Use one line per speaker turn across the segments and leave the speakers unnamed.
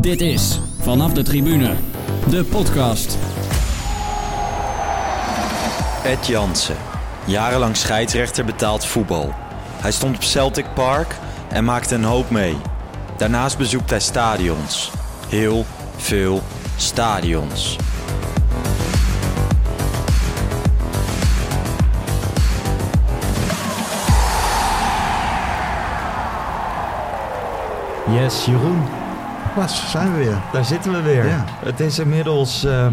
Dit is Vanaf de Tribune, de podcast.
Ed Jansen, jarenlang scheidsrechter betaald voetbal. Hij stond op Celtic Park en maakte een hoop mee. Daarnaast bezoekt hij stadions. Heel veel stadions.
Yes, Jeroen,
Waar zijn we weer?
daar zitten we weer.
Ja.
Het is inmiddels ehm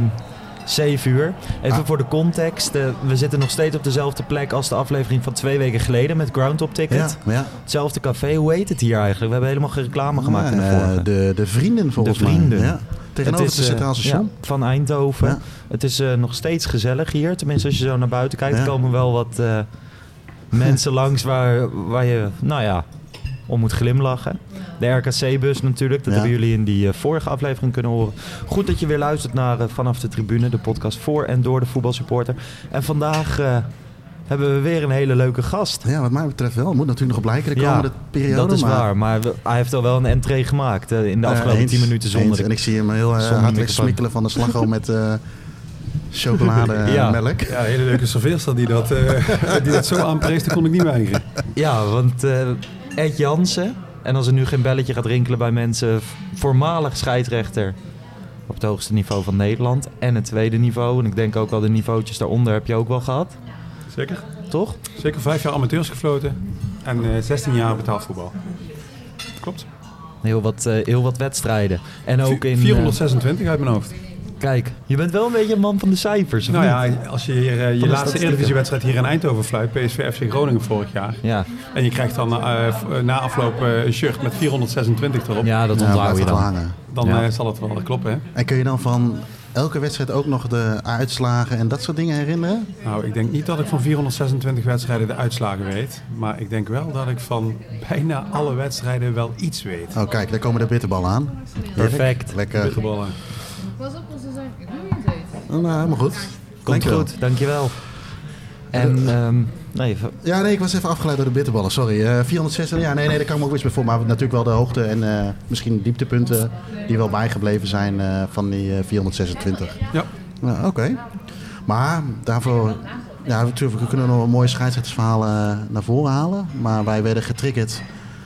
7 uur. Even
Ah.
voor de context. eh, we zitten nog steeds op dezelfde plek als de aflevering van twee weken geleden met Groundhop Ticket.
Ja, ja.
Hetzelfde café. Hoe heet het hier eigenlijk? We hebben helemaal geen reclame gemaakt in de
Eh, de, de vrienden volgens
De vrienden.
mij. Ja. Tegenover
Het is,
het
eh,
Centraal Station.
ja, van Eindhoven.
Ja.
Het is eh, nog steeds gezellig hier. Tenminste, als je zo naar buiten kijkt,
Ja.
komen wel wat eh, mensen langs waar, waar je, nou ja, om moet glimlachen. De RKC-bus natuurlijk, dat
Ja.
hebben jullie in die eh, vorige aflevering kunnen horen. Goed dat je weer luistert naar eh, Vanaf de Tribune, de podcast voor en door de voetbalsupporter. En vandaag eh, hebben we weer een hele leuke gast.
Ja, wat mij betreft wel. Het moet natuurlijk nog blijken de
Ja,
komende periode.
dat is
maar,
waar, maar hij heeft al wel een entree gemaakt in de afgelopen
eens,
10 minuten zonder
eens. En ik zie hem heel uh, hard smikkelen van de slagroom met eh chocolademelk.
Ja.
melk.
Ja, een hele leuke serveerster die dat, eh, die dat zo aanprees, dat kon ik niet weigeren.
Ja, want eh, Ed Jansen, en als er nu geen belletje gaat rinkelen bij mensen, voormalig scheidsrechter op het hoogste niveau van Nederland en het tweede niveau. En ik denk ook al de niveautjes daaronder heb je ook wel gehad,
Zeker.
toch?
Zeker vijf jaar amateurs gefloten en eh 16 jaar betaald voetbal. Klopt.
Heel wat, eh, heel wat wedstrijden. En ook in... eh,
426 uit mijn hoofd.
Kijk, je bent wel een beetje een man van de cijfers, of
Nou
niet?
ja, als je hier, eh, je laatste. Eredivisiewedstrijd hier in Eindhoven fluit, PSV FC Groningen vorig jaar.
Ja,
En je krijgt dan eh, eh, na afloop een shirt met 426 erop.
ja dat onthoud je
wel
dan.
hangen.
Dan
Ja.
zal het wel kloppen, hè?
En kun je dan van elke wedstrijd ook nog de uitslagen en dat soort dingen herinneren?
Nou, ik denk niet dat ik van 426 wedstrijden de uitslagen weet. Maar ik denk wel dat ik van bijna alle wedstrijden wel iets weet.
Oh kijk, daar komen de bitterballen aan.
Perfect.
Lekker.
Bitterballen.
Eten.
Nou, helemaal goed.
Komt
Dankjewel.
goed, dankjewel. En, ehm nee,
Ja, nee, ik was even afgeleid door de bitterballen, sorry. Eh 460, ja, nee, nee, daar kan ik me ook iets bij voor. Maar natuurlijk wel de hoogte en eh, misschien dieptepunten die wel bijgebleven zijn eh, van die eh, 426.
Ja.
Ja, Oké. Maar daarvoor, ja, natuurlijk, we kunnen nog een mooie scheidsrechtersverhalen eh, naar voren halen. Maar wij werden getriggerd.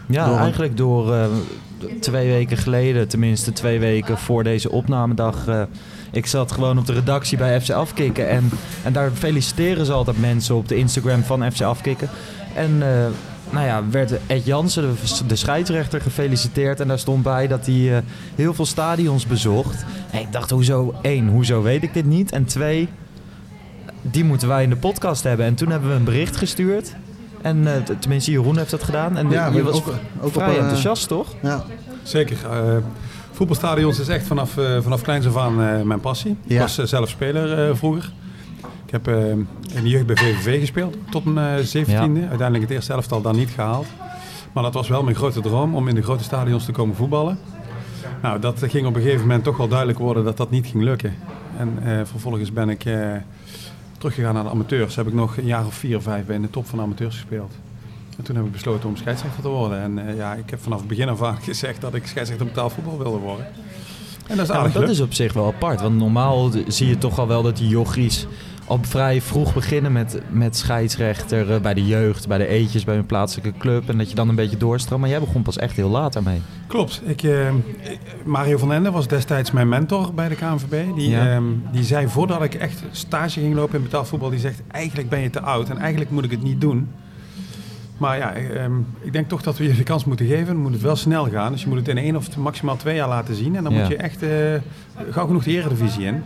Ja,
Door een-
eigenlijk door eh, twee weken geleden, tenminste twee weken voor deze opnamedag. eh, ik zat gewoon op de redactie bij FC Afkikken. En, en daar feliciteren ze altijd mensen op de Instagram van FC Afkikken. En eh, nou ja, werd Ed Jansen, de, de scheidsrechter, gefeliciteerd. En daar stond bij dat hij eh, heel veel stadions bezocht. En ik dacht, hoezo? één, hoezo weet ik dit niet? En twee, die moeten wij in de podcast hebben. En toen hebben we een bericht gestuurd. En eh, t- tenminste, Jeroen heeft dat gedaan. En
Ja,
je was
ook- ook
vrij
op, eh,
enthousiast, toch?
Ja,
Zeker. Eh, voetbalstadions is echt vanaf, eh, vanaf kleins af aan eh, mijn passie. Ik was zelf speler eh, vroeger. Ik heb in de jeugd bij VVV gespeeld tot mijn eh, zeventiende. Uiteindelijk het eerste elftal dan niet gehaald. Maar dat was wel mijn grote droom om in de grote stadions te komen voetballen. Nou, dat ging op een gegeven moment toch wel duidelijk worden dat dat niet ging lukken. En eh, vervolgens ben ik eh, teruggegaan naar de amateurs. Heb ik nog een jaar of vier of vijf bij in de top van de amateurs gespeeld. En toen heb ik besloten om scheidsrechter te worden. En eh, ja, ik heb vanaf het begin af aan gezegd dat ik scheidsrechter betaald voetbal wilde worden. En dat is
Ja, dat is op zich wel apart. Want normaal zie je toch al wel dat die jochies al vrij vroeg beginnen met, met scheidsrechter eh, bij de jeugd, bij de eetjes, bij een plaatselijke club. En dat je dan een beetje doorstroomt. Maar jij begon pas echt heel laat daarmee.
Klopt. Ik, eh, Mario van Ende was destijds mijn mentor bij de KNVB. Die,
Ja.
ehm, die zei voordat ik echt stage ging lopen in betaald voetbal, die zegt eigenlijk ben je te oud en eigenlijk moet ik het niet doen. Maar ja, ehm, ik denk toch dat we je de kans moeten geven. Dan moet het wel snel gaan. Dus je moet het in één of maximaal twee jaar laten zien. En dan
Ja.
moet je echt eh, gauw genoeg de eredivisie in.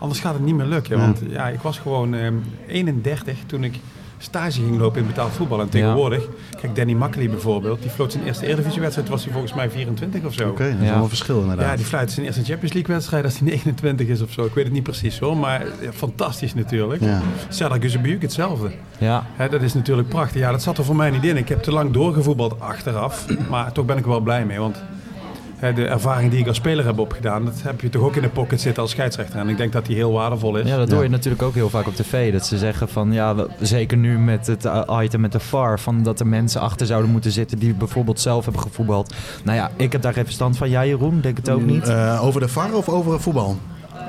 Anders gaat het niet meer lukken.
Ja.
Want ja, ik was gewoon ehm 31 toen ik stage ging lopen in betaald voetbal. En tegenwoordig, kijk Danny Makkely bijvoorbeeld, die floot zijn eerste eredivisiewedstrijd, was hij volgens mij 24 of zo.
oké, dat is
Ja.
wel een verschil inderdaad.
Ja, die fluit zijn eerste Champions League wedstrijd als hij 29 is of zo. Ik weet het niet precies hoor, maar ja, fantastisch natuurlijk.
Ja.
Guzebujuk hetzelfde.
Ja,
Hè, dat is natuurlijk prachtig. Ja, dat zat er voor mij niet in. Ik heb te lang doorgevoetbald achteraf, maar toch ben ik er wel blij mee. Want de ervaring die ik als speler heb opgedaan, dat heb je toch ook in de pocket zitten als scheidsrechter. En ik denk dat die heel waardevol is.
Ja, dat hoor je natuurlijk ook heel vaak op tv. Dat ze zeggen van, ja, zeker nu met het eh, item met de VAR... Van dat er mensen achter zouden moeten zitten die bijvoorbeeld zelf hebben gevoetbald. Nou ja, ik heb daar geen verstand van. Jij Jeroen, denk het ook niet?
Eh, over de VAR of over voetbal?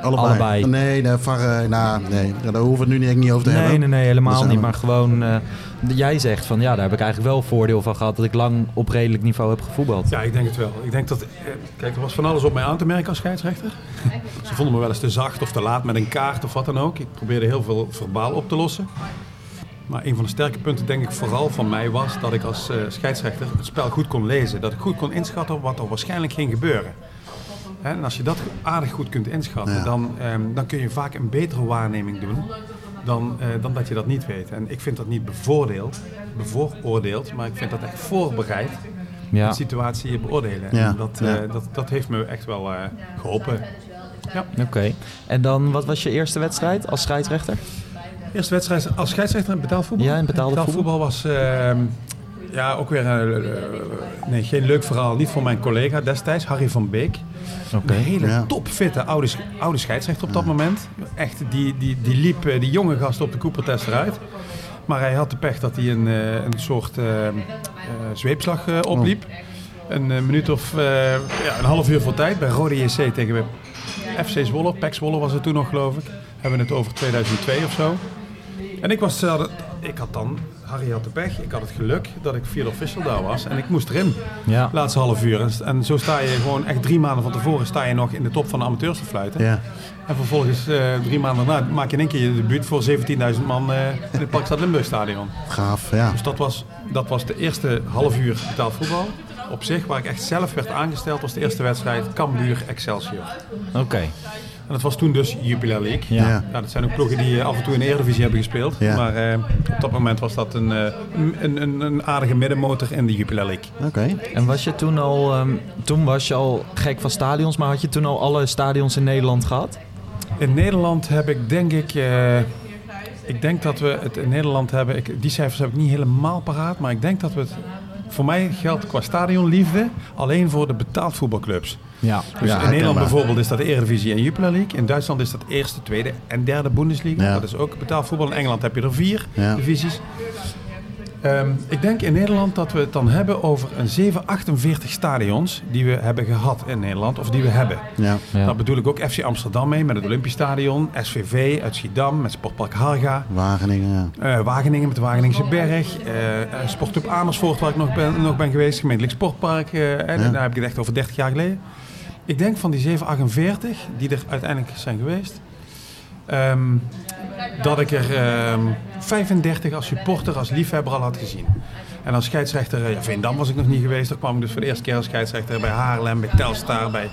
Allebei.
Allebei.
Nee, de VAR, eh, nou, nee. Daar hoeven we het nu niet, niet over te
nee,
hebben.
nee, nee, helemaal niet. Maar gewoon, eh, jij zegt van, ja, daar heb ik eigenlijk wel voordeel van gehad... dat ik lang op redelijk niveau heb gevoetbald.
Ja, ik denk het wel. Ik denk dat, eh, kijk, er was van alles op mij aan te merken als scheidsrechter. Ze vonden me wel eens te zacht of te laat met een kaart of wat dan ook. Ik probeerde heel veel verbaal op te lossen. Maar een van de sterke punten, denk ik, vooral van mij was dat ik als eh, scheidsrechter het spel goed kon lezen. Dat ik goed kon inschatten wat er waarschijnlijk ging gebeuren. Hè, En als je dat aardig goed kunt inschatten,
Ja.
dan, ehm, dan kun je vaak een betere waarneming doen dan, eh, dan dat je dat niet weet. En ik vind dat niet bevoordeeld, bevooroordeeld, maar ik vind dat echt voorbereid
Ja.
de situatie beoordelen.
Ja,
En dat,
ja.
eh, dat, dat heeft me echt wel eh, geholpen. Ja.
Oké. En dan, wat was je eerste wedstrijd als scheidsrechter?
Eerste wedstrijd als scheidsrechter in betaald voetbal.
Ja, in betaalde
Betaald voetbal was ehm, ja, ook weer eh, eh, nee, geen leuk verhaal. Niet voor mijn collega destijds, Harry van Beek.
Oké.
Een hele
Ja.
topfitte oude, oude scheidsrechter op dat moment. Echt, die, die, die liep eh, die jonge gast op de Coopertest eruit. Maar hij had de pech dat hij een, eh, een soort eh, eh, zweepslag opliep. Een eh, minuut of eh, ja, een half uur voor tijd bij Rode JC tegen FC Zwolle. PEC Zwolle was het toen nog geloof ik. Hebben we het over 2002 of zo. En ik was, ik had dan, Harry had de pech, ik had het geluk dat ik vierde official daar was. En ik moest erin,
Ja.
laatste half uur. En, zo sta je gewoon echt drie maanden van tevoren sta je nog in de top van de amateurs te fluiten.
Ja.
En vervolgens eh, drie maanden daarna maak je in één keer je debuut voor 17.000 man eh, in het Parkstad Limburg stadion.
Gaaf, ja.
Dus dat was, dat was de eerste half uur betaald voetbal. Op zich, waar ik echt zelf werd aangesteld, was de eerste wedstrijd Cambuur Excelsior.
Oké.
En dat was toen dus Jupiler League.
Ja.
Ja.
Ja, dat zijn ook ploegen die eh, af en toe in de Eredivisie hebben gespeeld.
Ja.
Maar eh, op dat moment was dat een, eh, een, een, een aardige middenmotor in de Jupiler League.
Oké.
En was je toen al, ehm, toen was je al gek van stadions, maar had je toen al alle stadions in Nederland gehad?
In Nederland heb ik denk ik... eh, ik denk dat we het in Nederland hebben... Ik, die cijfers heb ik niet helemaal paraat. Maar ik denk dat we het... Voor mij geldt qua stadionliefde alleen voor de betaald voetbalclubs.
Ja.
Dus
Ja,
in Nederland bijvoorbeeld is dat de Eredivisie en Jupiler League. In Duitsland is dat eerste, tweede en derde Bundesliga.
Ja.
Dat is ook betaald voetbal. In Engeland heb je er vier divisies. Ehm, ik denk in Nederland dat we het dan hebben over een 7, 48 stadions die we hebben gehad in Nederland. Of die we hebben.
Ja.
Ja.
Daar bedoel ik ook FC Amsterdam mee met het Olympisch Stadion. SVV uit Schiedam met Sportpark Harga.
Wageningen, ja.
Eh, Wageningen met de Wageningse Berg. eh, eh, Sportclub Amersfoort waar ik nog ben, nog ben geweest. Gemeentelijk Sportpark. eh, en
Ja.
Daar heb ik het echt over 30 jaar geleden. Ik denk van die 748 die er uiteindelijk zijn geweest. Ehm, dat ik er ehm, 35 als supporter, als liefhebber al had gezien. En als scheidsrechter, ja, Veendam was ik nog niet geweest. Daar kwam ik dus voor de eerste keer als scheidsrechter bij Haarlem, bij Telstar, bij...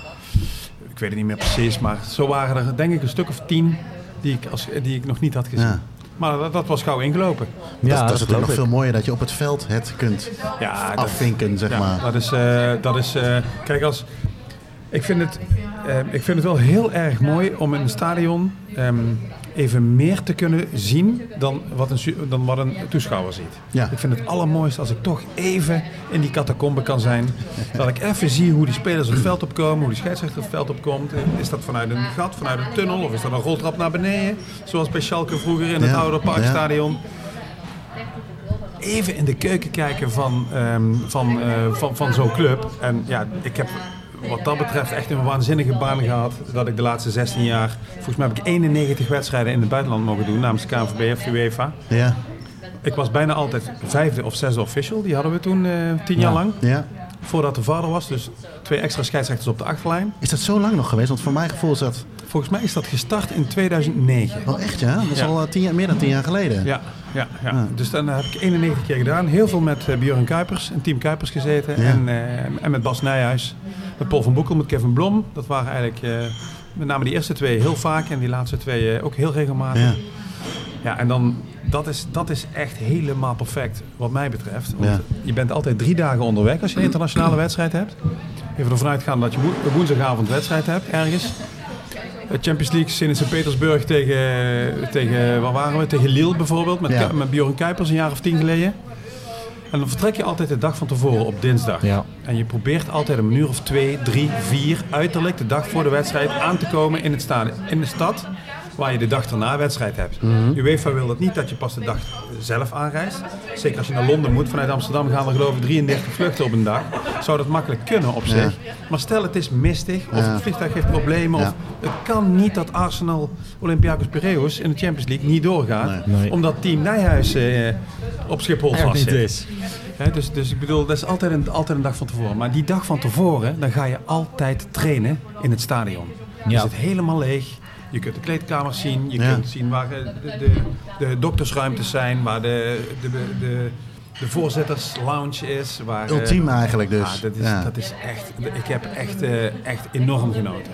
Ik weet het niet meer precies, maar zo waren er denk ik een stuk of tien die ik, als, die ik nog niet had gezien.
Ja.
Maar dat, dat was gauw ingelopen.
dat, is- dat is natuurlijk nog veel mooier dat je op het veld het kunt
Ja, dat,
afvinken, zeg
ja,
maar.
dat is, eh, dat is eh, kijk als, ik vind het, eh, ik vind het wel heel erg mooi om in een stadion ehm, even meer te kunnen zien dan wat een, dan wat een toeschouwer ziet.
Ja.
Ik vind het allermooiste als ik toch even in die catacombe kan zijn. dat ik even zie hoe die spelers het veld opkomen, hoe die scheidsrechter het veld opkomt. Is dat vanuit een gat, vanuit een tunnel of is dat een roltrap naar beneden? Zoals bij Schalke vroeger in het
Ja,
oude. Parkstadion even in de keuken kijken van, ehm, van, eh, van, van zo'n club. En ja, ik heb wat dat betreft echt een waanzinnige baan gehad. Dat ik de laatste 16 jaar, volgens mij heb ik 91 wedstrijden in het buitenland mogen doen namens KNVB of UEFA.
Ja,
Ik was bijna altijd vijfde of zesde official. Die hadden we toen eh, tien jaar
Ja.
lang.
ja.
Voordat de vader was. Dus twee extra scheidsrechters op de achterlijn.
Is dat zo lang nog geweest? Want voor mijn gevoel is dat
Volgens mij is dat gestart in 2009.
wel echt, ja? Dat is
Ja.
al eh, tien jaar, meer dan tien jaar geleden.
Ja, ja, ja.
Ja.
dus dan heb ik 91 keer gedaan. Heel veel met eh, Björn Kuipers en team Kuipers gezeten.
Ja.
En, eh, en met Bas Nijhuis. Met Paul van Boekel, met Kevin Blom. Dat waren eigenlijk eh, met name die eerste twee heel vaak. En die laatste twee eh, ook heel regelmatig.
Ja.
Ja, en dan, dat is, dat is echt helemaal perfect wat mij betreft. Want
Ja.
je bent altijd drie dagen onderweg als je een internationale wedstrijd hebt. Even ervan uitgaan dat je woe- woensdagavond wedstrijd hebt ergens. Champions League in Sint-Petersburg tegen, tegen, waar waren we? Tegen Lille bijvoorbeeld, met,
Ja.
Met Bjorn Kuipers een jaar of tien geleden. En dan vertrek je altijd de dag van tevoren op dinsdag.
Ja.
En je probeert altijd een uur of twee, drie, vier uiterlijk de dag voor de wedstrijd aan te komen in, het stadion, in de stad waar je de dag erna wedstrijd hebt.
Mhm.
UEFA wil dat niet dat je pas de dag zelf aanreist. Zeker als je naar Londen moet. Vanuit Amsterdam gaan er geloof ik 33 vluchten op een dag. Zou dat makkelijk kunnen op zich. Maar stel het is mistig of
Ja.
het vliegtuig heeft problemen.
Ja.
Of het kan niet dat Arsenal Olympiakos Piraeus in de Champions League niet doorgaat.
Nee. Nee.
Omdat team Nijhuis eh, op Schiphol
Er
vast
niet
zit.
is.
Hè, dus, dus ik bedoel, dat is altijd een, altijd een dag van tevoren. Maar die dag van tevoren, dan ga je altijd trainen in het stadion. Je
Ja.
zit helemaal leeg. Je kunt de kleedkamers zien. Je
Ja.
kunt zien waar de, de, de doktersruimtes zijn. Waar de, de, de, de voorzitterslounge is. Waar, eh,
Ultiem eigenlijk dus.
ja, dat, is,
Ja.
dat is echt... Ik heb echt, eh, echt enorm genoten.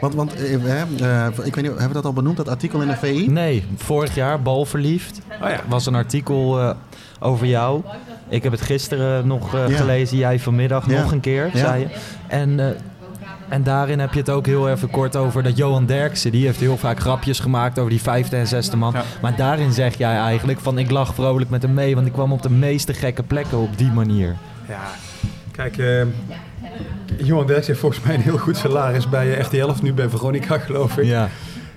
Want, want eh, eh, ik weet niet, hebben we dat al benoemd, dat artikel in de VI?
Nee, vorig jaar, balverliefd,
Oh ja.
was een artikel eh, over jou. Ik heb het gisteren nog eh,
Ja.
gelezen, jij vanmiddag
Ja.
nog een keer,
Ja.
zei je. En, eh, en daarin heb je het ook heel even kort over dat Johan Derksen, die heeft heel vaak grapjes gemaakt over die vijfde en zesde man.
Ja.
Maar daarin zeg jij eigenlijk van ik lach vrolijk met hem mee, want ik kwam op de meeste gekke plekken op die manier.
Ja, kijk, eh Johan Derks heeft volgens mij een heel goed salaris bij eh, RTL, nu bij Veronica geloof ik.
Ja,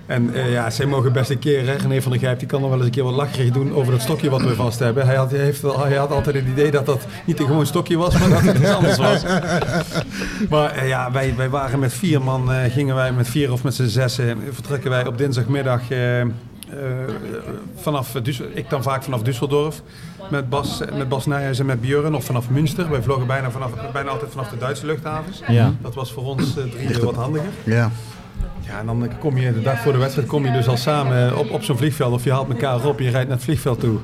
En eh, ja, zij mogen best een keer, hè, René van der Gijp, die kan nog wel eens een keer wat lacherig doen over dat stokje wat we vast hebben. Hij had, hij heeft, hij had altijd het idee dat dat niet een gewoon stokje was, maar dat het iets anders was. Maar eh, ja, wij, wij waren met vier man, eh, gingen wij met vier of met z'n zessen, vertrekken wij op dinsdagmiddag vanaf, ik dan vaak vanaf Düsseldorf, met Bas, met Bas Nijhuis en met Björn, of vanaf Münster. Wij vlogen bijna, vanaf, bijna altijd vanaf de Duitse luchthavens.
ja.
Dat was voor ons eh, drieën wat handiger.
Ja.
Ja, en dan kom je de dag voor de wedstrijd kom je dus al samen op, op zo'n vliegveld of je haalt elkaar op, je rijdt naar het vliegveld toe.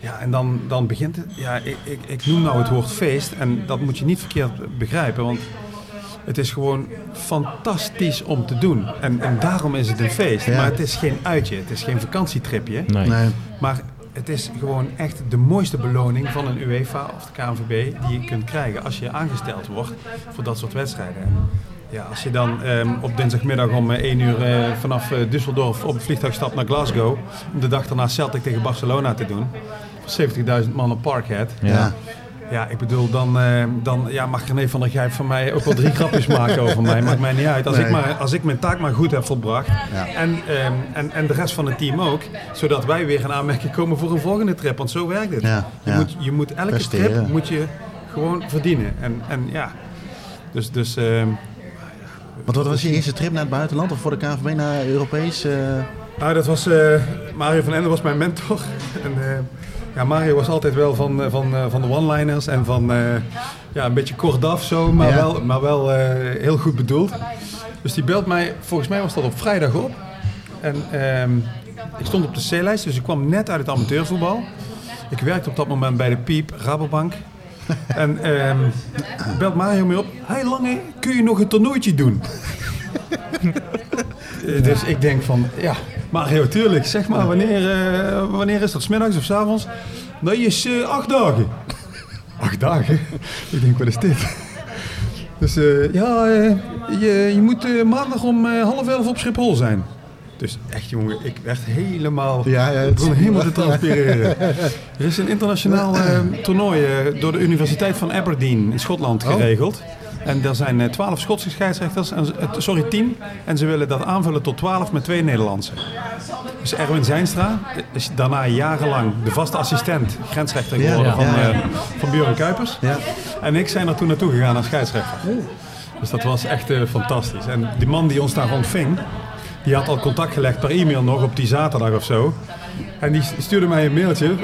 Ja, en dan, dan begint het. Ja, ik, ik, ik noem nou het woord feest en dat moet je niet verkeerd begrijpen, want het is gewoon fantastisch om te doen. En, en daarom is het een feest.
Ja.
Maar het is geen uitje, het is geen vakantietripje.
Nee.
Nee.
Maar het is gewoon echt de mooiste beloning van een UEFA of de KNVB die je kunt krijgen als je aangesteld wordt voor dat soort wedstrijden. Ja, als je dan ehm, op dinsdagmiddag om eh, 1 uur eh, vanaf eh, Düsseldorf op het vliegtuig stapt naar Glasgow om de dag daarna Celtic tegen Barcelona te doen. voor 70.000 man op Parkhead.
Ja.
Ja.
Ik bedoel, dan, eh, dan ja, mag René van der Gijp van mij ook wel drie grapjes maken over mij. Maakt mij niet uit. Als,
Nee.
ik maar, als ik mijn taak maar goed heb volbracht.
Ja.
En, ehm, en, en de rest van het team ook. Zodat wij weer in aanmerking komen voor een volgende trip. Want zo werkt het.
Ja,
Je,
ja.
Moet, je moet elke
Presteren.
trip moet je gewoon verdienen. En, en ja, dus... dus ehm,
Want wat was je eerste trip naar het buitenland of voor de KNVB naar Europees?
Nou, dat was eh, Mario van Ende was mijn mentor. En, eh, ja, Mario was altijd wel van, van, van de one-liners en van ja, een beetje kortaf zo, maar
Ja.
wel, maar wel heel goed bedoeld. Dus die belt mij, volgens mij was dat op vrijdag op. En ehm, ik stond op de C-lijst, dus ik kwam net uit het amateurvoetbal. Ik werkte op dat moment bij de Piep, Rabobank. En ehm belt Mario me op. Hey Lange, kun je nog een toernooitje doen? Eh, Dus ik denk van, ja, Mario, tuurlijk. Zeg maar, wanneer, eh, wanneer is dat? Smiddags of s avonds? Nee, is eh, acht dagen. Acht dagen? ik denk, wat is dit? Dus ja, je, je moet maandag om half elf op Schiphol zijn. Dus echt jongen, ik werd helemaal...
Ja, het-
begon helemaal te transpireren. Er is een internationaal eh, toernooi eh, door de Universiteit van Aberdeen in Schotland
Oh.
geregeld. En er zijn eh, twaalf Schotse scheidsrechters, en, sorry tien. En ze willen dat aanvullen tot twaalf met twee Nederlandse. Dus Erwin Zijnstra is daarna jarenlang de vaste assistent, grensrechter geworden
ja,
van,
ja.
van Björn Kuipers.
ja.
En ik zijn er toen naartoe gegaan als scheidsrechter. Dus dat was echt fantastisch. En die man die ons daar ontving, die had al contact gelegd per e-mail nog op die zaterdag of zo. En die stuurde mij een mailtje.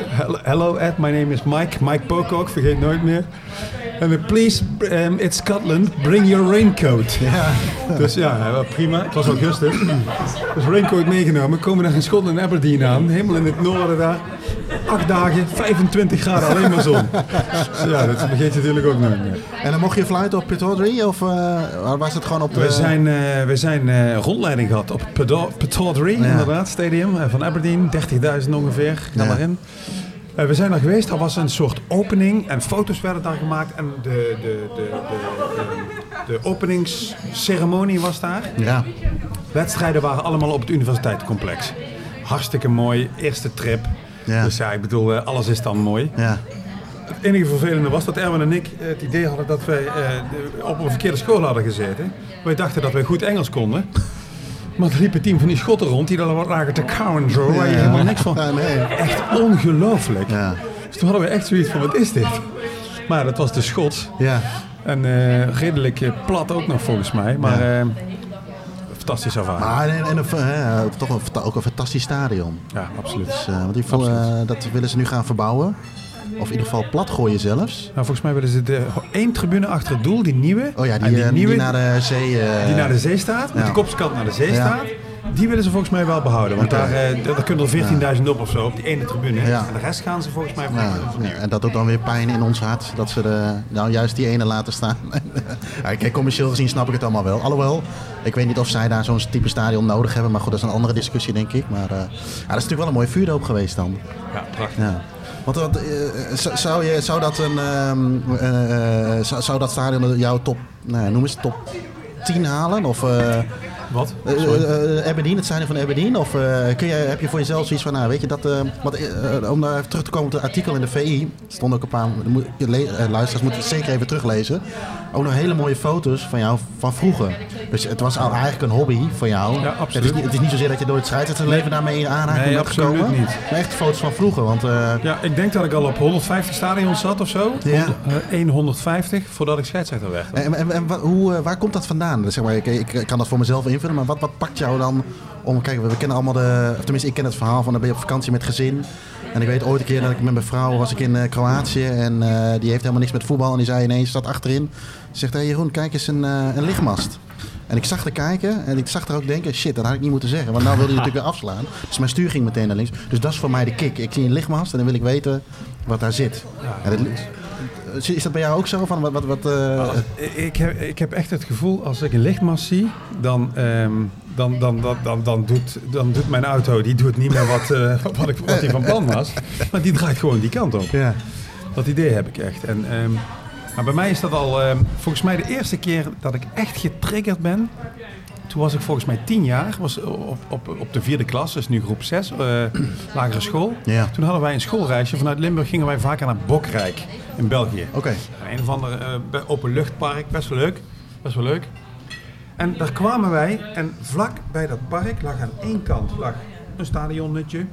Hello, Ed, my name is Mike. Mike Pocock, vergeet nooit meer. En please, um, it's Scotland, bring your raincoat.
Ja.
Dus ja, prima. Het was augustus. Dus raincoat meegenomen. Komen daar in Schotland en Aberdeen aan. Helemaal in het noorden daar. Acht dagen, 25 graden, alleen maar zon. Dus ja, dat vergeet je natuurlijk ook nooit meer.
En dan mocht je fluiten op Pitaudry of eh, was het gewoon op de...
We zijn, eh, we zijn eh, rondleiding gehad op Pataudry,
Ja.
inderdaad, stadium eh, van Aberdeen. 30.000 ongeveer,
Ja.
erin. Eh, we zijn daar geweest, er was een soort opening en foto's werden daar gemaakt. En de, de, de, de, de, de openingsceremonie was daar.
Ja.
Wedstrijden waren allemaal op het universiteitscomplex. Hartstikke mooi, eerste trip.
Ja.
Dus ja, ik bedoel, eh, alles is dan mooi.
Ja.
het enige vervelende was dat Erwin en ik het idee hadden dat wij eh, op een verkeerde school hadden gezeten. Wij dachten dat wij goed Engels konden. Maar er liep een team van die schotten rond die daar wat lagen te kauwen en zo. Waar je helemaal niks van...
Ja, nee.
Echt ongelooflijk.
Ja.
Dus toen hadden we echt zoiets van, wat is dit? Maar dat was de Schots.
Ja.
En eh, redelijk plat ook nog volgens mij. Maar
Ja.
Fantastisch ervaring.
Maar en, en een, eh, toch een, ook een fantastisch stadion.
Ja, absoluut.
Dus, eh, want die vol- eh, dat willen ze nu gaan verbouwen. Of in ieder geval plat gooien zelfs.
Nou, volgens mij willen ze de één tribune achter het doel, die nieuwe.
Oh ja, die,
die nieuwe,
die naar de zee...
die naar de zee staat, met de kopskant naar de zee staat. Die willen ze volgens mij wel behouden. Want daar, eh, daar kunnen er 14.000 op of zo, op die ene tribune.
Ja.
En de rest gaan ze volgens mij
Ja, ja, en dat doet dan weer pijn in ons hart. Dat ze de, nou juist die ene laten staan. kijk, commercieel gezien snap ik het allemaal wel. Alhoewel, ik weet niet of zij daar zo'n type stadion nodig hebben. Maar goed, dat is een andere discussie, denk ik. Maar eh, ja, dat is natuurlijk wel een mooie vuurdoop geweest dan.
Ja, prachtig.
Ja. Want wat, eh, zou- je, zou, dat een, ehm, eh, eh, zou, zou dat stadion jouw top, nou, noem eens top 10 halen? Of
Wat?
eh, eh, eh, Aberdeen, het stadion van Aberdeen? Of kun je, heb je voor jezelf zoiets van, nou weet je, dat, wat, om daar terug te komen op het artikel in de VI, stonden ook een paar, luisteraars moeten het zeker even teruglezen. Ook nog hele mooie foto's van jou van vroeger. Dus het was al eigenlijk een hobby van jou.
Ja, absoluut.
Het is, niet, het is niet zozeer dat je door het scheidsrechtersleven daarmee in aanraking
Nee,
bent
absoluut
gekomen.
niet.
Maar echt foto's van vroeger, want...
Ja, ik denk dat ik al op 150 stadions zat of zo.
Ja.
Hond- eh, 150 voordat ik scheidsrechter werd.
En, en, en hoe, waar komt dat vandaan? Zeg maar, ik, ik kan dat voor mezelf invullen, maar wat, wat pakt jou dan om... Kijk, we, kennen allemaal de... Of tenminste, ik ken het verhaal van dan ben je op vakantie met gezin. En ik weet ooit een keer dat ik met mijn vrouw was ik in eh, Kroatië. En eh, die heeft helemaal niks met voetbal. En die zei ineens, zat achterin. Ze zegt, hé hey Jeroen, kijk eens een, eh, een lichtmast. En ik zag er kijken en ik zag er ook denken, shit, dat had ik niet moeten zeggen. Want nou wilde je natuurlijk weer afslaan. Dus mijn stuur ging meteen naar links. Dus dat is voor mij de kick. Ik zie een lichtmast en dan wil ik weten wat daar zit. En dat, is dat bij jou ook zo? Van wat, wat, wat, eh,
Ik heb, ik heb echt het gevoel, als ik een lichtmast zie, dan, ehm, dan, dan, dan, dan, dan, doet, dan doet mijn auto die doet niet meer wat, eh, wat, ik, wat die van plan was. Maar die draait gewoon die kant op.
ja.
Dat idee heb ik echt. En, ehm, maar bij mij is dat al ehm, volgens mij de eerste keer dat ik echt getriggerd ben. Toen was ik volgens mij tien jaar, was op, op, op de vierde klas, dus nu groep zes, eh, lagere school.
Ja.
Toen hadden wij een schoolreisje. Vanuit Limburg gingen wij vaker naar Bokrijk in België.
Oké.
Een of ander eh, be- openluchtpark, best wel leuk. Best wel leuk. En daar kwamen wij en vlak bij dat park lag aan één kant lag een stadionnetje.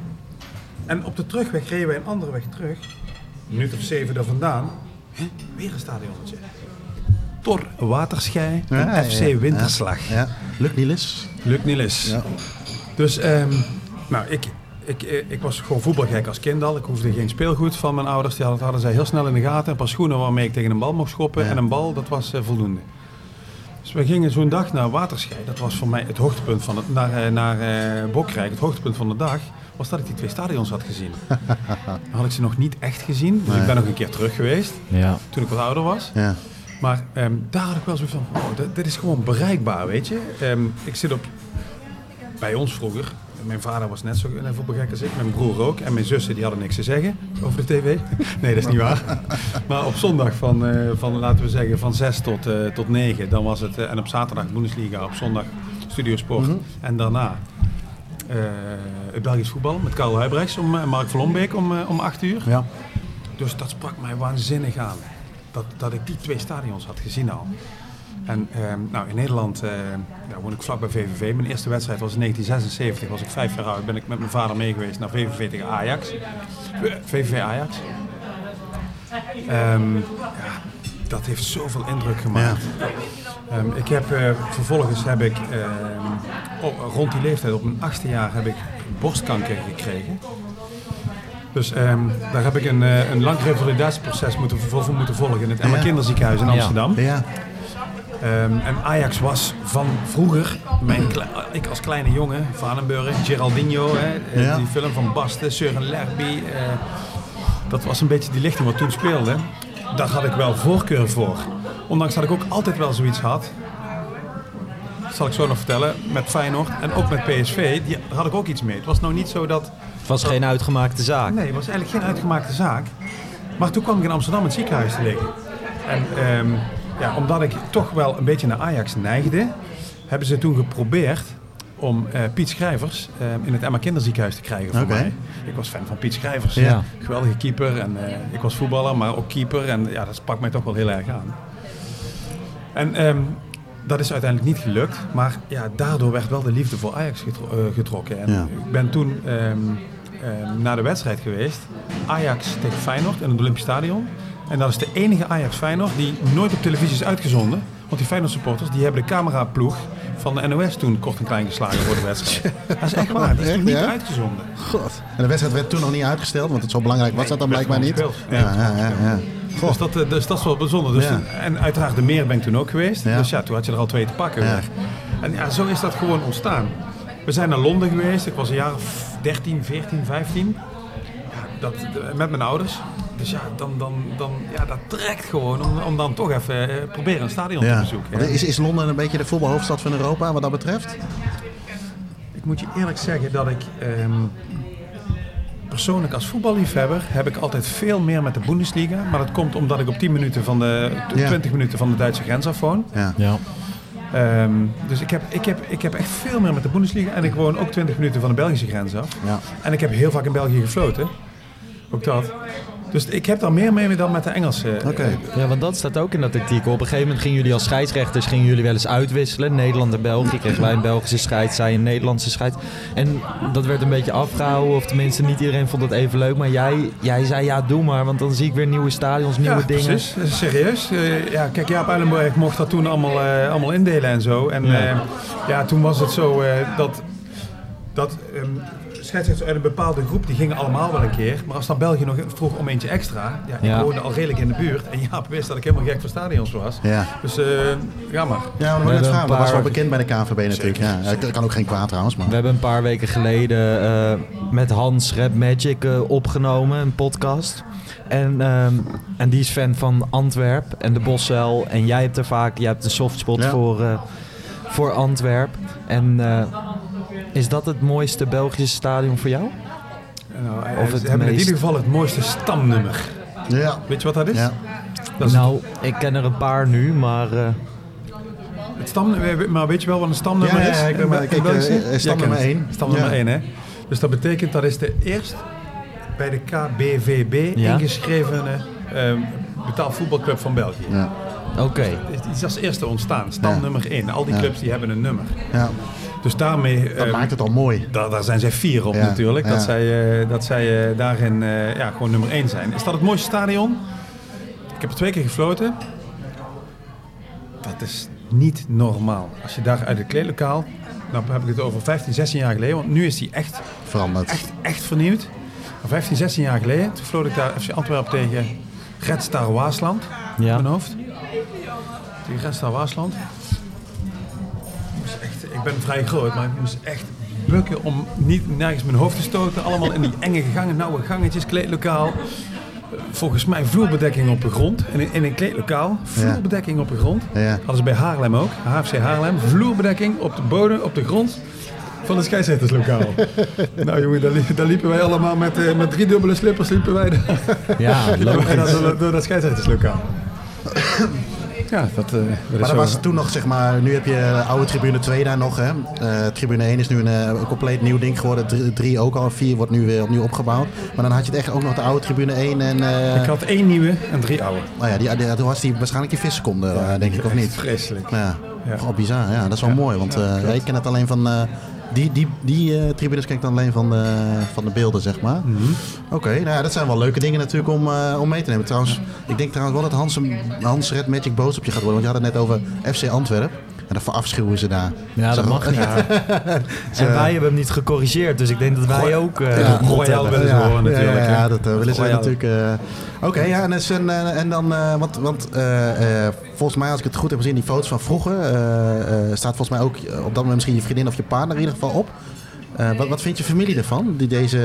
En op de terugweg reden wij een andere weg terug. Een minuut of zeven daar vandaan. Hè, Weer een stadionnetje. Tor Waterschei en
Ja,
FC
ja,
Winterslag.
Ja. Lukt niet eens.
Lukt niet eens.
Ja.
Dus ehm, nou, ik, ik, eh, ik was gewoon voetbalgek als kind al. Ik hoefde geen speelgoed van mijn ouders. Die hadden, hadden zij heel snel in de gaten. Een paar schoenen waarmee ik tegen een bal mocht schoppen.
Ja.
En een bal, dat was eh, voldoende. Dus we gingen zo'n dag naar Waterschei. Dat was voor mij het hoogtepunt van het, naar, eh, naar eh, Bokrijk. Het hoogtepunt van de dag was dat ik die twee stadions had gezien. Dan had ik ze nog niet echt gezien. Dus
Nee.
ik ben nog een keer terug geweest.
Ja.
Toen ik wat ouder was.
Ja.
Maar ehm, daar had ik wel zoiets van, oh, dit, dit is gewoon bereikbaar, weet je. Ehm, ik zit op, bij ons vroeger, mijn vader was net zo een voetbalgek als ik, mijn broer ook. En mijn zussen die hadden niks te zeggen over de tv. Nee, dat is niet waar. Maar op zondag van, eh, van laten we zeggen, van 6 tot, eh, tot 9, dan was het, eh, en op zaterdag Bundesliga, op zondag Studio Sport. En daarna het Belgisch voetbal met Karel Huibrechts om, en Mark Verlombeek om, om 8 uur.
Ja.
Dus dat sprak mij waanzinnig aan. Dat, dat ik die twee stadions had gezien al. En ehm, nou, in Nederland eh, ja, woon ik vlak bij VVV. Mijn eerste wedstrijd was in 1976. Was ik vijf jaar oud. Ben ik met mijn vader mee geweest naar VVV tegen Ajax. Eh, VVV Ajax. Ehm, ja, dat heeft zoveel indruk gemaakt. Ehm, ik heb, eh, vervolgens heb ik op- rond die leeftijd, op mijn achtste jaar, heb ik borstkanker gekregen. Dus ehm, daar heb ik een, eh, een lang revalidatieproces moeten, voor moeten volgen in het Emma. Kinderziekenhuis in. Amsterdam.
Ja.
Ehm, en Ajax was van vroeger, mijn ik als kleine jongen, Vanenburg, Geraldinho, hè, eh,
Ja.
die film van Basten, Søren Lerby. eh, dat was een beetje die lichting wat toen speelde. Daar had ik wel voorkeur voor. Ondanks dat ik ook altijd wel zoiets had. Dat zal ik zo nog vertellen, met Feyenoord en ook met PSV, die, daar had ik ook iets mee. Het was nou niet zo dat
Het was geen uitgemaakte zaak.
Nee, het was eigenlijk geen uitgemaakte zaak. Maar toen kwam ik in Amsterdam in het ziekenhuis te liggen. En ehm, ja, omdat ik toch wel een beetje naar Ajax neigde, hebben ze toen geprobeerd om eh, Piet Schrijvers eh, in het Emma Kinderziekenhuis te krijgen voor mij. Ik was fan van Piet Schrijvers.
Ja.
Geweldige keeper. En, eh, ik was voetballer, maar ook keeper. En ja, dat sprak mij toch wel heel erg aan. En ehm, dat is uiteindelijk niet gelukt. Maar ja, daardoor werd wel de liefde voor Ajax getro- eh, getrokken. En
Ja.
ik ben toen ehm, ehm, naar de wedstrijd geweest. Ajax tegen Feyenoord in het Olympisch Stadion. En dat is de enige Ajax-Feyenoord die nooit op televisie is uitgezonden. Want die Feyenoord supporters die hebben de cameraploeg van de NOS toen kort en klein geslagen voor de wedstrijd. Dat is echt waar. Die is
Echt,
niet
ja?
uitgezonden.
God. En de wedstrijd werd toen nog niet uitgesteld, want het zo belangrijk was dat dan blijkbaar niet. Ja, ja, ja, ja.
Dus dat, eh, dus dat is wel bijzonder. Dus
Ja.
en uiteraard de meer ben ik toen ook geweest. Dus ja, toen had je er al twee te pakken. En ja, zo is dat gewoon ontstaan. We zijn naar Londen geweest. Ik was een jaar of 13, 14, 15. Ja, dat, de- met mijn ouders. Dus ja, dan, dan, dan, ja, dat trekt gewoon om, om dan toch even eh, proberen een stadion te
Ja.
bezoeken. Hè.
Is, is Londen een beetje de voetbalhoofdstad van Europa wat dat betreft?
Ik moet je eerlijk zeggen dat ik ehm, persoonlijk als voetballiefhebber heb ik altijd veel meer met de Bundesliga. Maar dat komt omdat ik op 10 minuten van de,
Ja.
20 minuten van de Duitse grens af woon.
Ja.
Ja.
Ehm, dus ik heb, ik, heb, ik heb echt veel meer met de Bundesliga. En ik woon ook 20 minuten van de Belgische grens af.
Ja.
En ik heb heel vaak in België gefloten. Ook dat. Dus ik heb daar meer mee dan met de Engelse.
Oké.
eh,
Ja, want dat staat ook in dat artikel. Op een gegeven moment gingen jullie als scheidsrechters gingen jullie wel eens uitwisselen. Nederland en België kregen wij een Belgische scheid, zij een Nederlandse scheid. En dat werd een beetje afgehouden, of tenminste niet iedereen vond het even leuk. Maar jij, jij zei ja, doe maar, want dan zie ik weer nieuwe stadions, nieuwe
ja,
dingen.
precies. Eh, Serieus. Eh, ja, kijk, Jaap Eilenberg mocht dat toen allemaal, eh, allemaal indelen en zo. En
Ja.
ja, ja toen was het zo eh, dat, dat ehm, scheidsrechters uit een bepaalde groep, die gingen allemaal wel een keer. Maar als dan België nog vroeg om eentje extra, ja, ik
Ja.
woonde al redelijk in de buurt. En Jaap wist dat ik helemaal gek voor stadions was.
Ja.
Dus eh ga maar.
Ja, maar
We
net
hebben
vragen.
een
Dat was wel
paar-
bekend bij de KNVB natuurlijk. Ja, dat kan ook geen kwaad trouwens. Maar.
We hebben een paar weken geleden eh, met Hans Rap Magic eh, opgenomen, een podcast. En, ehm, en die is fan van Antwerp en de Bosuil. En jij hebt er vaak, jij hebt een softspot
Ja.
voor, eh, voor Antwerp. En eh, is dat het mooiste Belgische stadion voor jou?
Nou,
Of
of
het
hebben in ieder geval het mooiste stamnummer.
Ja.
Weet je wat dat is?
Ja.
Dat is
nou, ik ken er een paar nu, maar eh,
het stam, maar weet je wel wat een stamnummer
Ja,
is?
ja, ik ben maar- eh, eh, stam
Jij
nummer
kent
één.
het. Stam nummer
Ja.
1, hè? Dus dat betekent dat is de eerst bij de KBVB
Ja.
ingeschrevene ehm betaald voetbalclub van België.
Ja.
oké.
Het is als eerste ontstaan, stam
Ja.
nummer 1. Al die
Ja.
clubs die hebben een nummer.
ja.
Dus daarmee...
Dat
ehm,
maakt het al mooi.
Daar, daar zijn zij fier op
Ja,
natuurlijk,
ja.
dat zij, eh, dat zij eh, daarin eh, ja, gewoon nummer 1 zijn. Is dat het mooiste stadion? Ik heb er twee keer gefloten. Dat is niet normaal. Als je daar uit het kleedlokaal, nou heb ik het over 15, 16 jaar geleden, want nu is die echt,
Veranderd.
echt, echt vernieuwd. Maar 15, 16 jaar geleden, toen floot ik daar FC Antwerpen tegen Red Star Waasland, in
Ja.
mijn hoofd. Tegen Red Star Waasland. Ben vrij groot, maar ik moest echt bukken om niet nergens mijn hoofd te stoten. Allemaal in die enge gangen, nauwe gangetjes, kleedlokaal. Volgens mij vloerbedekking op de grond. In, een- in een kleedlokaal, vloerbedekking op de grond.
Ja.
Hadden ze bij Haarlem ook, HFC Haarlem. Vloerbedekking op de bodem, op de grond van het scheidsrechterslokaal. nou jongen, daar, li- daar liepen wij allemaal met, eh, met drie dubbele slippers liepen wij daar,
Ja,
door, door dat scheidsrechterslokaal. Ja, dat, eh, dat
Maar dat was toen nog, zeg maar, nu heb je de oude tribune 2 daar nog. Hè. Eh, tribune 1 is nu een, eh, een compleet nieuw ding geworden. 3 ook al, 4 wordt nu weer opnieuw opgebouwd. Maar dan had je het echt ook nog de oude tribune 1. En, eh,
Ik had één nieuwe en drie oude.
nou ja, die, die, toen was die waarschijnlijk die visseconde, eh, denk ik, of niet?
Vreselijk.
Ja,
Ja.
Goh, bizar. Ja, dat is wel
Ja.
mooi. Want
Ja,
eh, ja, ik ken het alleen van... eh, die die, die eh, tribunes ik dan alleen van de, van de beelden, zeg maar.
Mhm.
Oké, nou ja, dat zijn wel leuke dingen natuurlijk om, eh, om mee te nemen. Trouwens, ik denk trouwens wel dat Hans, een- Hans Red Magic boos op je gaat worden. Want je had het net over FC Antwerp. En dat verafschuwen ze daar.
Ja, dat
Zo-
mag niet. En wij hebben hem niet gecorrigeerd, dus ik denk dat wij ook eh
Ja,
Royal
hebben.
willen ze horen natuurlijk.
Ja, ja, ja, dat eh, willen ze
Royal.
natuurlijk. eh. Oké, ja, en, en, en dan, eh, want, want eh, eh, volgens mij, als ik het goed heb gezien, die foto's van vroeger, eh, eh, staat volgens mij ook op dat moment misschien je vriendin of je partner in ieder geval op. Eh, wat, wat vindt je familie ervan, die, deze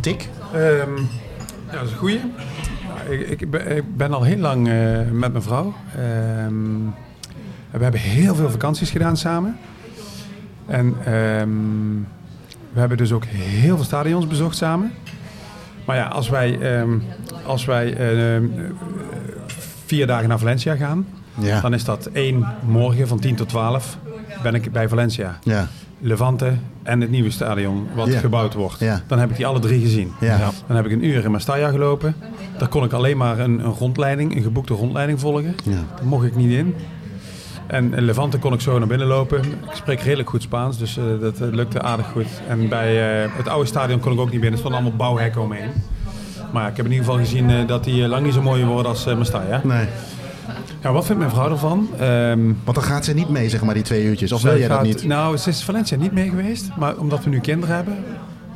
tik?
Ehm, ja, dat is een goeie. Nou, ik, ik, ben, ik ben al heel lang eh, met mijn vrouw. Ehm, we hebben heel veel vakanties gedaan samen. En ehm, we hebben dus ook heel veel stadions bezocht samen. Maar ja, als wij, ehm, als wij ehm, eh, vier dagen naar Valencia gaan,
Ja.
dan is dat één morgen van 10 tot 12 ben ik bij Valencia.
Ja,
Levante en het nieuwe stadion wat gebouwd wordt. Dan heb ik die alle drie gezien.
Ja.
Dan heb ik een uur in Mestalla gelopen. Daar kon ik alleen maar een, een rondleiding, een geboekte rondleiding volgen. Daar mocht ik niet in. En in Levante kon ik zo naar binnen lopen. Ik spreek redelijk goed Spaans, dus eh, dat eh, lukte aardig goed. En bij eh, het oude stadion kon ik ook niet binnen. Er stonden allemaal bouwhekken omheen. Maar ik heb in ieder geval gezien dat die lang niet zo mooi worden als uh, Mestalla.
Nee.
Ja, wat vindt mijn vrouw ervan? Ehm,
Want dan gaat ze niet mee, zeg maar, die twee uurtjes. Of wil jij dat niet?
Nou, ze is Valencia niet mee geweest. Maar omdat we nu kinderen hebben,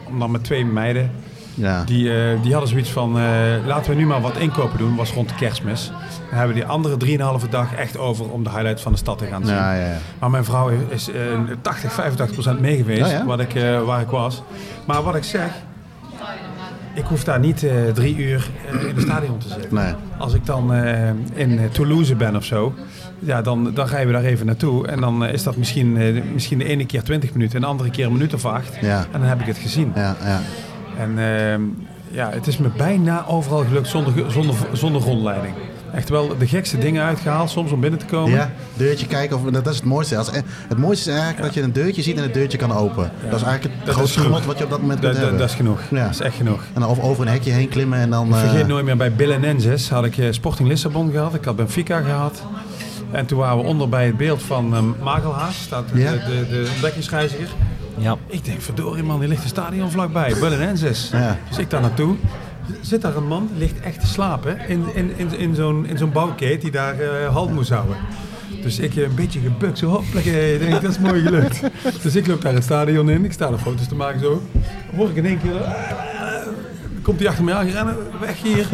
om dan met twee meiden,
Ja.
die, eh, die hadden zoiets van, eh, laten we nu maar wat inkopen doen. was rond de kerstmis. Dan hebben we die andere drieënhalve dag echt over om de highlights van de stad te gaan zien.
Ja, ja, ja.
Maar mijn vrouw is eh, 80, 85 procent mee geweest,
ja.
Wat ik, eh, waar ik was. Maar wat ik zeg, ik hoef daar niet drie uur in het stadion te zitten.
Nee.
Als ik dan in Toulouse ben of zo, ja, dan, dan rijden we daar even naartoe. En dan is dat misschien, misschien de ene keer 20 minuten en de andere keer een minuut of acht. En dan heb ik het gezien.
Ja, ja.
En ehm, ja, het is me bijna overal gelukt zonder, zonder, zonder rondleiding. Echt wel de gekste dingen uitgehaald soms om binnen te komen.
Ja, deurtje kijken. Of, dat is het mooiste. Als, het mooiste is eigenlijk dat je een deurtje ziet en het deurtje kan openen. Dat is eigenlijk het
Dat
grootste genot wat je op dat moment kunt
dat,
hebben.
dat is genoeg.
Ja.
Dat is echt genoeg.
En dan of over een hekje heen klimmen en dan...
Ik
eh,
vergeet nooit meer bij Belenenses had ik eh, Sporting Lissabon gehad. Ik had Benfica gehad. En toen waren we onder bij het beeld van um, Magelhaas, staat de, de, de ontdekkingsreiziger.
Ja.
Ik denk, verdorie man, die ligt een stadion vlakbij, Belenenses.
Ja.
Dus ik daar naartoe. Zit daar een man, die ligt echt te slapen in, in, in, in zo'n in zo'n bouwkeet die daar eh halt moest houden. Dus ik eh, een beetje gebukt, zo hopelijk, ik denk, dat is mooi gelukt. dus ik loop daar het stadion in, ik sta er foto's te maken zo. Hoor ik in één keer, eh, komt hij achter me aan rennen, weg hier.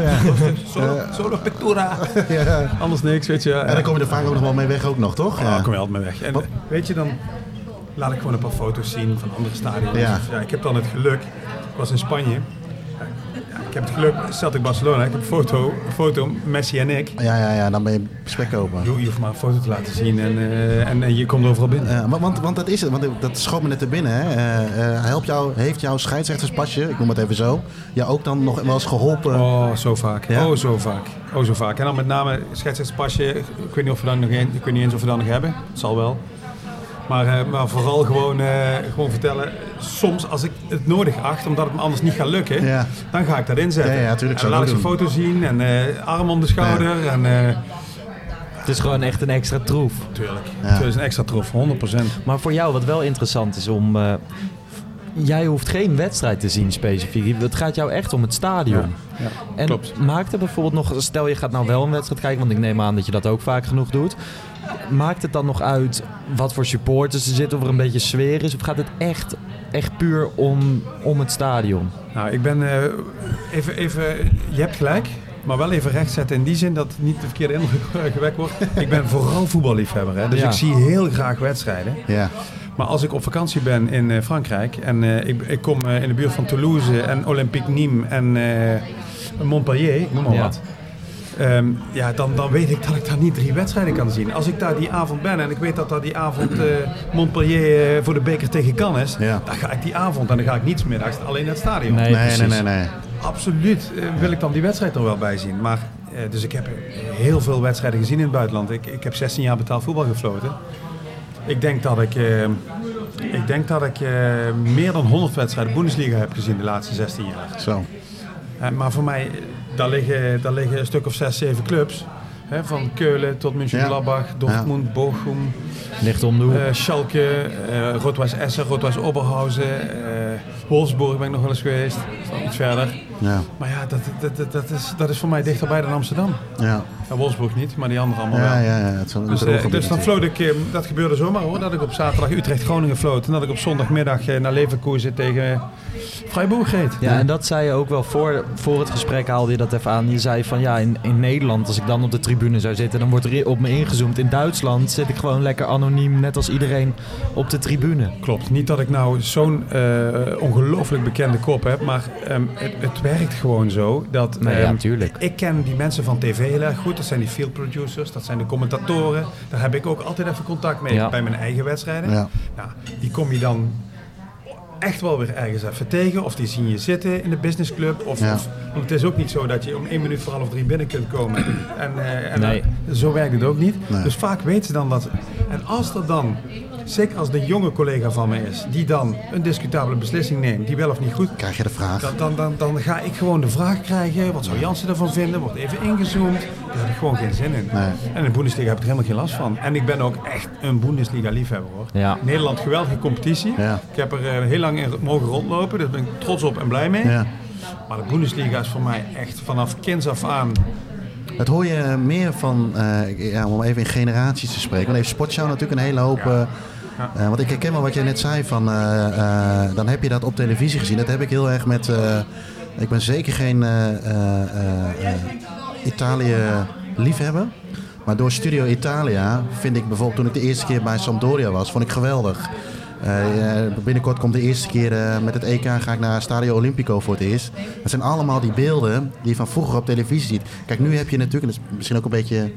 Solo, solo pectora.
ja.
Anders niks, weet je.
En dan kom je er vaak ook nog wel mee weg ook nog, toch?
Ja, kom je altijd mee weg. En weet je, dan laat ik gewoon een paar foto's zien van andere stadions.
Ja.
Ik heb dan het geluk, ik was in Spanje. Ja, ik heb het geluk, Celtic Barcelona, ik heb een foto, een foto, Messi en ik.
Ja, ja, ja, dan ben je spek open.
Je, je hoeft maar een foto te laten zien en, eh, en, en je komt overal binnen.
Ja, want, want, dat is het, want dat schoot me net te binnen. Hè. Eh, eh, helpt jou, heeft jouw scheidsrechterspasje, ik noem het even zo, jou ook dan nog wel eens geholpen?
Oh, zo vaak.
Ja?
Oh, zo vaak. Oh, zo vaak. En dan met name scheidsrechtspasje. Ik weet niet of we dat nog een, ik weet niet eens of we dat nog hebben. Het zal wel. Maar, eh, maar vooral gewoon, eh, gewoon vertellen. Soms als ik het nodig acht, omdat het me anders niet gaat lukken,
Ja.
dan ga ik dat inzetten.
Ja, ja, tuurlijk,
En dan laat
ik
een foto zien en eh, arm om de schouder. En, eh,
Het is gewoon echt een extra troef.
tuurlijk.
Ja.
Het is een extra trof, 100%.
Maar voor jou, wat wel interessant is om. eh, jij hoeft geen wedstrijd te zien specifiek. Het gaat jou echt om het stadion.
Ja, ja,
En
klopt.
maakt het bijvoorbeeld nog, stel je gaat nou wel een wedstrijd kijken, want ik neem aan dat je dat ook vaak genoeg doet. Maakt het dan nog uit wat voor supporters er zitten, of er een beetje sfeer is? Of gaat het echt, echt puur om, om het stadion?
Nou, ik ben eh, even, even, je hebt gelijk, maar wel even rechtzetten in die zin dat het niet de verkeerde indruk gewekt wordt. Ik ben vooral voetballiefhebber, hè, dus
Ja.
ik zie heel graag wedstrijden.
Ja,
Maar als ik op vakantie ben in eh, Frankrijk en eh, ik, ik kom eh, in de buurt van Toulouse en Olympique Nîmes en eh, Montpellier, noem maar
Ja.
wat. Ehm, ja, dan, dan weet ik dat ik daar niet drie wedstrijden kan zien. Als ik daar die avond ben en ik weet dat daar die avond eh, Montpellier eh, voor de beker tegen Cannes,
Ja.
dan ga ik die avond en dan ga ik niet middags alleen naar het stadion.
Nee,
nee, nee, nee, nee.
Absoluut eh, wil ik dan die wedstrijd er wel bij zien. Maar, eh, dus ik heb heel veel wedstrijden gezien in het buitenland. Ik, ik heb 16 jaar betaald voetbal gefloten. Ik denk dat ik, ik, denk dat ik meer dan 100 wedstrijden Bundesliga heb gezien de laatste 16 jaar.
Zo.
Maar voor mij, daar liggen, daar liggen een stuk of 6, 7 clubs. Hè, van Keulen tot Mönchengladbach, Dortmund, Bochum,
Ligt om de hoek.
eh, Schalke, eh Rot-Weiss Essen, Rot-Weiss Oberhausen, eh Wolfsburg ben ik nog wel eens geweest. Iets verder.
Ja,
Maar ja, dat, dat, dat, dat, is, dat is voor mij dichterbij dan Amsterdam.
ja.
Ja, Wolfsburg niet, maar die andere allemaal
Ja,
wel.
ja, ja. Het is
Dus, eh, dus dan floot ik, eh, dat gebeurde zomaar hoor, dat ik op zaterdag Utrecht-Groningen floot. En dat ik op zondagmiddag eh, naar Leverkusen tegen Freiburg reed.
Ja, en dat zei je ook wel voor, voor het gesprek haalde je dat even aan. Je zei van ja, in, in Nederland, als ik dan op de tribune zou zitten, dan wordt er op me ingezoomd. In Duitsland zit ik gewoon lekker anoniem, net als iedereen op de tribune.
Klopt. Niet dat ik nou zo'n eh, ongelooflijk bekende kop heb, maar ehm, het, het werkt gewoon zo dat...
Nee, ja,
ehm,
tuurlijk.
Ik ken die mensen van tv heel erg goed. Dat zijn die field producers, dat zijn de commentatoren. Daar heb ik ook altijd even contact mee
Ja.
bij mijn eigen wedstrijden.
Ja.
Nou, die kom je dan echt wel weer ergens even tegen. Of die zien je zitten in de businessclub. Of,
Ja.
of, want het is ook niet zo dat je om één minuut voor half drie binnen kunt komen. En, eh, en
Nee.
dan- zo werkt het ook niet.
Nee.
Dus vaak weten ze dan dat. En als er dan zeker als de jonge collega van mij is, die dan een discutabele beslissing neemt, die wel of niet goed,
Krijg je de vraag.
dan, dan, dan, dan ga ik gewoon de vraag krijgen, wat zou Jansen ervan vinden? Wordt even ingezoomd. Daar heb ik gewoon geen zin in.
Nee.
En in de Bundesliga heb ik er helemaal geen last van. En ik ben ook echt een Bundesliga-liefhebber hoor.
Ja.
Nederland, geweldige competitie.
Ja.
Ik heb er eh, heel lang in mogen rondlopen, daar ben ik trots op en blij mee.
Ja.
Maar de Bundesliga is voor mij echt vanaf kinds af aan
Dat hoor je meer van, eh, ja, om even in generaties te spreken. Want heeft Sportshow natuurlijk een hele hoop... eh, eh, want ik herken wel wat je net zei van, eh, eh, dan heb je dat op televisie gezien. Dat heb ik heel erg met, ik ben zeker geen Italië liefhebber. Maar door Studio Italia vind ik bijvoorbeeld toen ik de eerste keer bij Sampdoria was, vond ik geweldig. Binnenkort komt de eerste keer met het EK ga ik naar Stadio Olimpico voor het eerst. Dat zijn allemaal die beelden die je van vroeger op televisie ziet. Kijk, nu heb je natuurlijk, en dat is misschien ook een beetje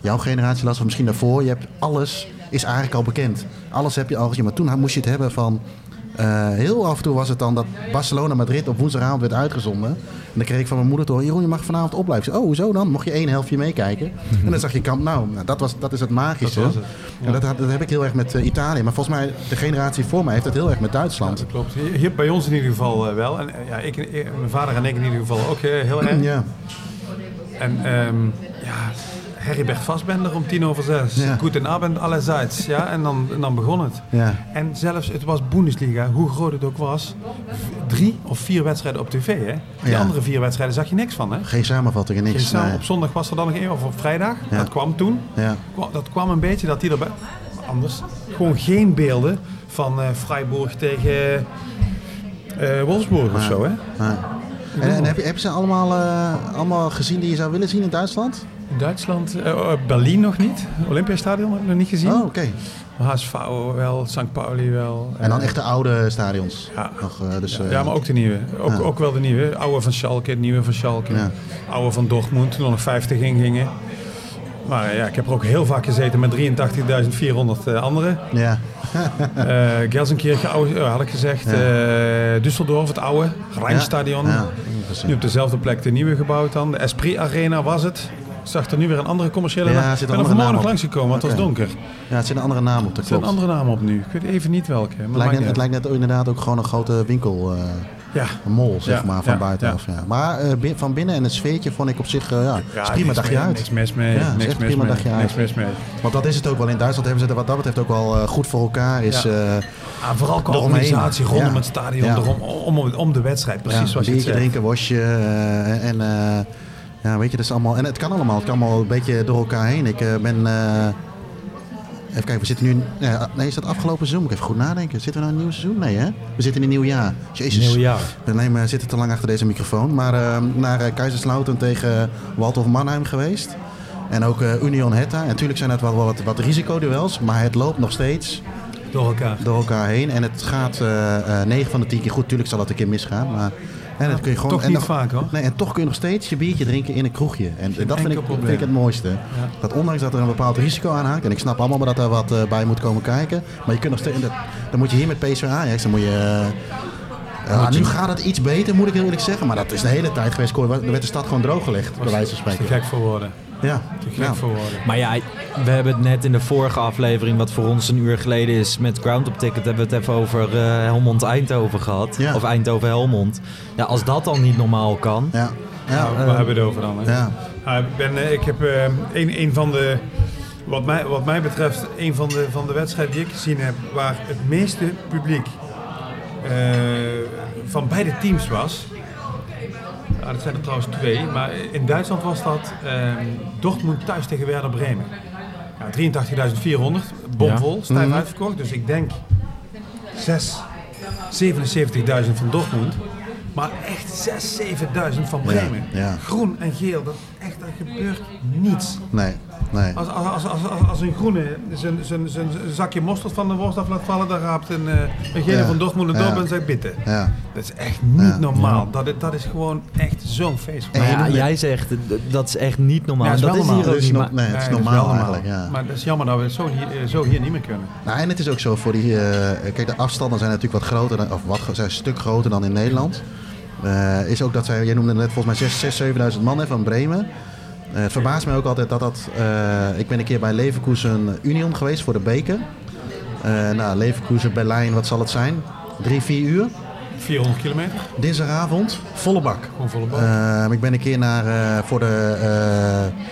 jouw generatie last, of misschien daarvoor, je hebt alles is eigenlijk al bekend. Alles heb je al gezien, maar toen moest je het hebben van eh, heel af en toe was het dan dat Barcelona-Madrid op woensdagavond werd uitgezonden. En dan kreeg ik van mijn moeder te horen, Jeroen, je mag vanavond opblijven. Zei, oh, hoezo dan? Mocht je één helftje meekijken? En dan zag je kamp, nou, nou, dat, was, dat is het magische.
Dat het,
En dat, dat heb ik heel erg met eh, Italië. Maar volgens mij, de generatie voor mij heeft het heel erg met Duitsland.
Dat klopt. Hier, hier bij ons in ieder geval eh, wel. En ja, ik, mijn vader en ik in ieder geval ook heel erg.
Ja,
En ehm, ja, Heribert Vastbender om tien over zes.
Ja.
Goedenavond allerseits. Ja, en dan, en dan begon het.
ja.
En zelfs, het was Bundesliga, hoe groot het ook was, drie of vier wedstrijden op tv. Hè? Die
Ja.
andere vier wedstrijden zag je niks van. Hè?
Geen samenvatting en
Geen
niks.
samen-
nee.
Op zondag was er dan nog één, of op vrijdag.
Ja.
Dat kwam toen.
Ja.
Dat kwam een beetje dat die erbij. Anders, gewoon geen beelden van eh Freiburg tegen eh, Wolfsburg of zo. Hè?
En heb, je, heb je ze allemaal, eh, allemaal gezien die je zou willen zien in Duitsland?
Duitsland, eh, oh, Berlin nog niet. Olympiastadion heb ik nog niet gezien.
Oh, oké.
HSV wel, St. Pauli wel.
En dan
Eh,
echt de oude stadions.
Ja.
Nog, eh, dus, eh,
Ja, maar ook de nieuwe. Ook,
Ja.
ook wel de nieuwe. Oude van Schalke, het nieuwe van Schalke.
Ja.
Oude van Dortmund, toen er nog 50 in gingen. Maar eh, ja, ik heb er ook heel vaak gezeten met 83.400 eh, anderen.
Ja.
Eh Gelsenkirchen, oude, eh, had ik gezegd.
Ja.
Eh, Düsseldorf, het oude. Rijnstadion.
Ja, precies.
Nu op dezelfde plek de nieuwe gebouwd dan. De Esprit Arena was het. Ik zag er nu weer een andere commerciële
Ja,
naam.
er
Ik ben er vanmorgen nog langs gekomen, want het was donker.
ja, het zit een andere naam op,
Er
dat
zit een
klopt.
andere naam op nu. Ik weet even niet welke. Maar
Het lijkt, net, het
uit.
lijkt net inderdaad ook gewoon een grote winkel, eh,
Ja.
een mall zeg
Ja,
maar, van
ja,
buitenaf. Ja. Maar eh, van binnen en het sfeertje vond ik op zich, eh, ja,
Ja,
prima dagje
mee-
uit.
Niks mis mee.
Ja,
niks mis
prima
mee.
dagje uit.
Niks mis mee.
Want dat is het ook wel. In Duitsland hebben ze het wat dat betreft ook wel goed voor elkaar. Is,
Ja.
eh,
Ah, vooral qua organisatie rondom
Ja.
het stadion,
Ja.
erom, om, om, om de wedstrijd. Precies
ja,
zoals je het zegt.
drinken, eh, en ja, weet je, dat is allemaal. En het kan allemaal. Het kan allemaal een beetje door elkaar heen. Ik eh, ben. eh, even kijken, we zitten nu. ja, nee, is dat afgelopen seizoen? Moet ik even goed nadenken. Zitten we nou in een nieuw seizoen? Nee, hè? We zitten in een nieuw jaar. Jezus.
Nieuwjaar.
We nemen, we zitten te lang achter deze microfoon. Maar eh, naar eh, Kaiserslautern tegen Waldhof Mannheim geweest. En ook eh, Union Hetta. En natuurlijk zijn het wel wat, wat risicoduels. Maar het loopt nog steeds
Door elkaar.
door elkaar heen. En het gaat eh, eh 9 van de 10 keer goed. Tuurlijk zal het een keer misgaan. Maar en dat kun je gewoon,
Toch
en
niet
nog-
vaak hoor.
Nee, en toch kun je nog steeds je biertje drinken in een kroegje. En
Geen
dat vind ik, vind ik het mooiste. Dat ondanks dat er een bepaald risico aan haakt. En ik snap allemaal maar dat er wat eh, bij moet komen kijken. Maar je kunt nog steeds... dat- Dan moet je hier met PSV Ajax. Dan moet je... eh, ja, nu gaat het iets beter, moet ik heel eerlijk zeggen. Maar dat is de hele tijd geweest. Er werd de stad gewoon drooggelegd, bij wijze van spreken.
gek voor woorden.
Ja,
Te gek
ja.
voor woorden.
Maar ja, we hebben het net in de vorige aflevering, wat voor ons een uur geleden is, met Ground Up Ticket, hebben we het even over eh, Helmond-Eindhoven gehad.
Ja.
Of Eindhoven-Helmond. Ja, als dat dan niet normaal kan.
ja. ja.
Nou, waar hebben we het over dan? Hè?
ja.
Nou, ik, ben, eh, ik heb eh, een, een van de, wat mij, wat mij betreft, een van de, van de wedstrijden die ik gezien heb, waar het meeste publiek eh, van beide teams was. Nou, dat zijn er trouwens twee, maar in Duitsland was dat ehm, Dortmund thuis tegen Werder Bremen. Ja, 83.400, bomvol, stijf
Mhm.
uitverkocht. Dus ik denk 6, 77.000 van Dortmund. Maar echt 6, 7.000 van Bremen.
ja.
Groen en geel, dat gebeurt niets.
Nee, nee.
Als, als, als, als, een groene zijn, zijn, zijn zakje mosterd van de worst af laat vallen, dan raapt een, eh, een gele
Ja.
van Dortmund het
Ja.
en zegt bitte.
Ja.
Dat is echt niet
Ja.
normaal. Dat, is- dat is gewoon echt zo'n feest.
En
ja, jij zegt, d- dat is echt niet normaal.
Ja, het is
dat is
normaal.
hier ook niet. maar-
nee, het is normaal, eigenlijk. Ja.
Maar dat is jammer dat we het zo hier, eh, zo hier niet meer kunnen.
Nou, en het is ook zo voor die. eh, kijk, de afstanden zijn natuurlijk wat groter, dan, of wat, zijn een stuk groter dan in Nederland. Eh, is ook dat zij, jij noemde net volgens mij 6.000, 6.000, 7.000 man hè, van Bremen. Eh, het verbaast mij ook altijd dat dat. eh, ik ben een keer bij Leverkusen Union geweest voor de beker. Eh, Eh nou, Leverkusen, Berlijn, wat zal het zijn? Drie, vier uur.
400 kilometer,
Dinsdagavond, volle bak.
gewoon volle bak.
Eh, ik ben een keer naar, eh, voor de eh,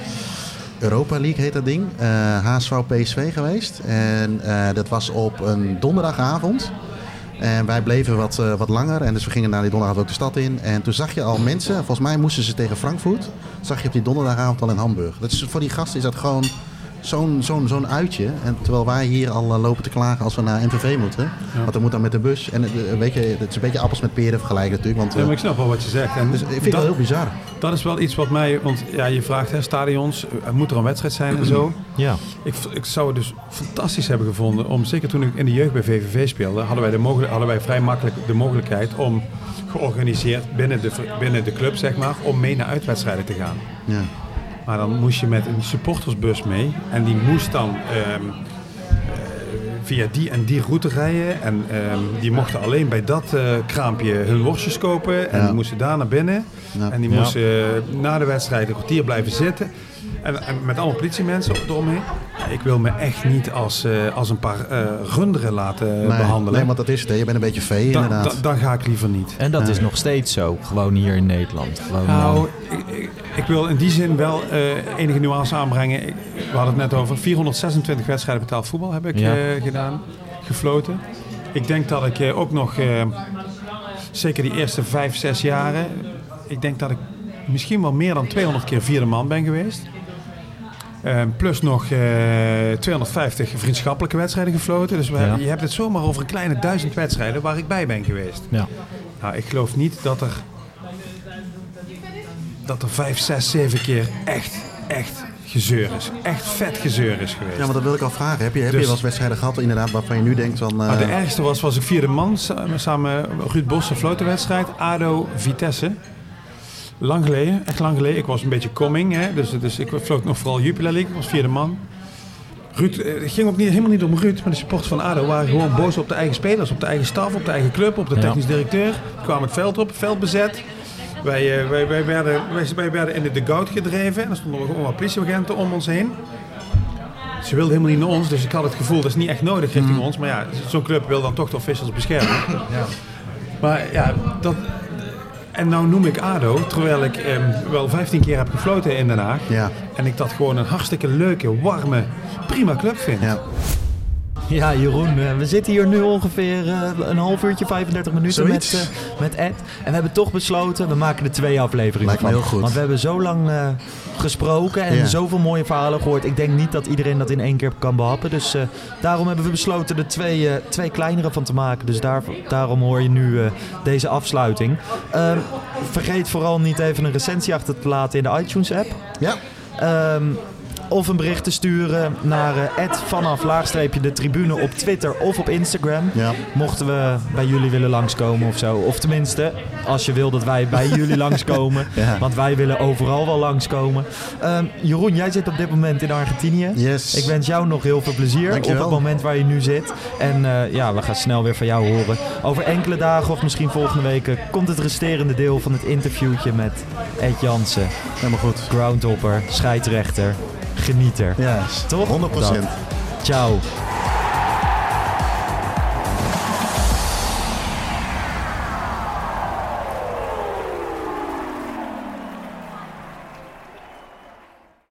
Europa League, heet dat ding, eh HSV PSV geweest. En eh, dat was op een donderdagavond. En wij bleven wat, eh, wat langer. En dus we gingen naar die donderdagavond ook de stad in. En toen zag je al mensen, volgens mij moesten ze tegen Frankfurt. Zag je op die donderdagavond al in Hamburg. Dat is, voor die gasten is dat gewoon zo'n zo'n zo'n uitje. En terwijl wij hier al eh, lopen te klagen als we naar MVV moeten. Want dan moet dan met de bus. En eh, weet je, het is een beetje appels met peren vergelijken natuurlijk. Want,
Ja, maar ik snap wel wat je zegt. En
dus ik vind het
dat,
wel heel bizar.
dat is wel iets wat mij... Want ja, je vraagt, hè, stadions, moet er een wedstrijd zijn en zo?
Ja.
Ik, ik zou het dus fantastisch hebben gevonden om, zeker toen ik in de jeugd bij VVV speelde, hadden wij, de mogelijk, hadden wij vrij makkelijk de mogelijkheid om georganiseerd binnen de, binnen de club, zeg maar, om mee naar uitwedstrijden te gaan.
Ja.
Maar dan moest je met een supportersbus mee en die moest dan ehm, eh, via die en die route rijden. En ehm, die mochten alleen bij dat eh, kraampje hun worstjes kopen en
Ja.
die moesten daar naar binnen.
Ja.
En die moesten eh, na de wedstrijd een kwartier blijven zitten. En, en met allemaal politiemensen eromheen. Ik wil me echt niet als, eh, als een paar eh, runderen laten
Nee,
behandelen.
Nee, want dat is het. hè. Je bent een beetje vee
Dan-
inderdaad.
dan- dan ga ik liever niet.
En dat is nog steeds zo, gewoon hier in Nederland. Gewoon,
Nou,
eh,
ik, wil in die zin wel eh, enige nuance aanbrengen. Ik- we hadden het net over 426 wedstrijden betaald voetbal heb ik
Ja.
eh, gedaan, gefloten. Ik denk dat ik ook nog, eh, zeker die eerste vijf, zes jaren, ik denk dat ik misschien wel meer dan 200 keer vierde man ben geweest. Eh, plus nog eh, 250 vriendschappelijke wedstrijden gefloten. Dus we
Ja.
hebben- je hebt het zomaar over een kleine duizend wedstrijden waar ik bij ben geweest.
ja.
Nou, ik geloof niet dat er, dat er vijf, zes, zeven keer echt, echt gezeur is. Echt vet gezeur is geweest.
Ja, maar dat wil ik al vragen. Heb je, heb je
Dus-
wel eens wedstrijden gehad inderdaad, waarvan je nu denkt van... eh,
Maar de ergste was, was ik vierde man samen, samen Ruud Bos, een flotenwedstrijd. ADO Vitesse. Lang geleden, echt lang geleden. Ik was een beetje coming, hè? Dus, dus ik floot nog vooral Jupiler League. Ik was vierde man. Ruud, eh, het ging ook niet, helemaal niet om Ruud, maar de supporters van ADO waren gewoon boos op de eigen spelers, op de eigen staf, op de eigen club, op de
Ja.
technisch directeur. Die kwamen het veld op, het veld bezet. Wij, eh, wij, wij, werden, wij, wij werden in de dugout gedreven en er stonden gewoon wat politieagenten om ons heen. Ze wilden helemaal niet naar ons, dus ik had het gevoel dat is niet echt nodig richting ons. Maar ja, zo'n club wil dan toch de officials beschermen. Maar ja, dat... En nou noem ik ADO, terwijl ik ehm, wel 15 keer heb gefloten in Den Haag.
Ja,
En ik dat gewoon een hartstikke leuke, warme, prima club vind.
ja.
Ja, Jeroen, eh, we zitten hier nu ongeveer eh, een half uurtje, 35 minuten met,
Zoiets.
eh, met Ed. En we hebben toch besloten, we maken er twee afleveringen
Lijkt me
van.
heel goed.
Want we hebben zo lang gesproken en
Ja.
zoveel mooie verhalen gehoord. Ik denk niet dat iedereen dat in één keer kan behappen. Dus daarom hebben we besloten er twee, twee kleinere van te maken. Dus daar, daarom hoor je nu deze afsluiting. Ehm, vergeet vooral niet even een recensie achter te laten in de iTunes-app.
Ja,
Ehm, of een bericht te sturen naar eh vanaf laagstreepje de tribune op Twitter of op Instagram.
ja.
Mochten we bij jullie willen langskomen of zo. Of tenminste, als je wil dat wij bij jullie langskomen.
Ja.
Want wij willen overal wel langskomen. Ehm, Jeroen, jij zit op dit moment in Argentinië.
Yes.
Ik wens jou nog heel veel plezier
Dankjewel.
op het moment waar je nu zit. En eh, ja, we gaan snel weer van jou horen. Over enkele dagen of misschien volgende week eh, komt het resterende deel van het interviewtje met Ed Jansen.
Helemaal goed.
Groundhopper, scheidsrechter, genieter.
Ja,
Toch?
100
Dat. Ciao.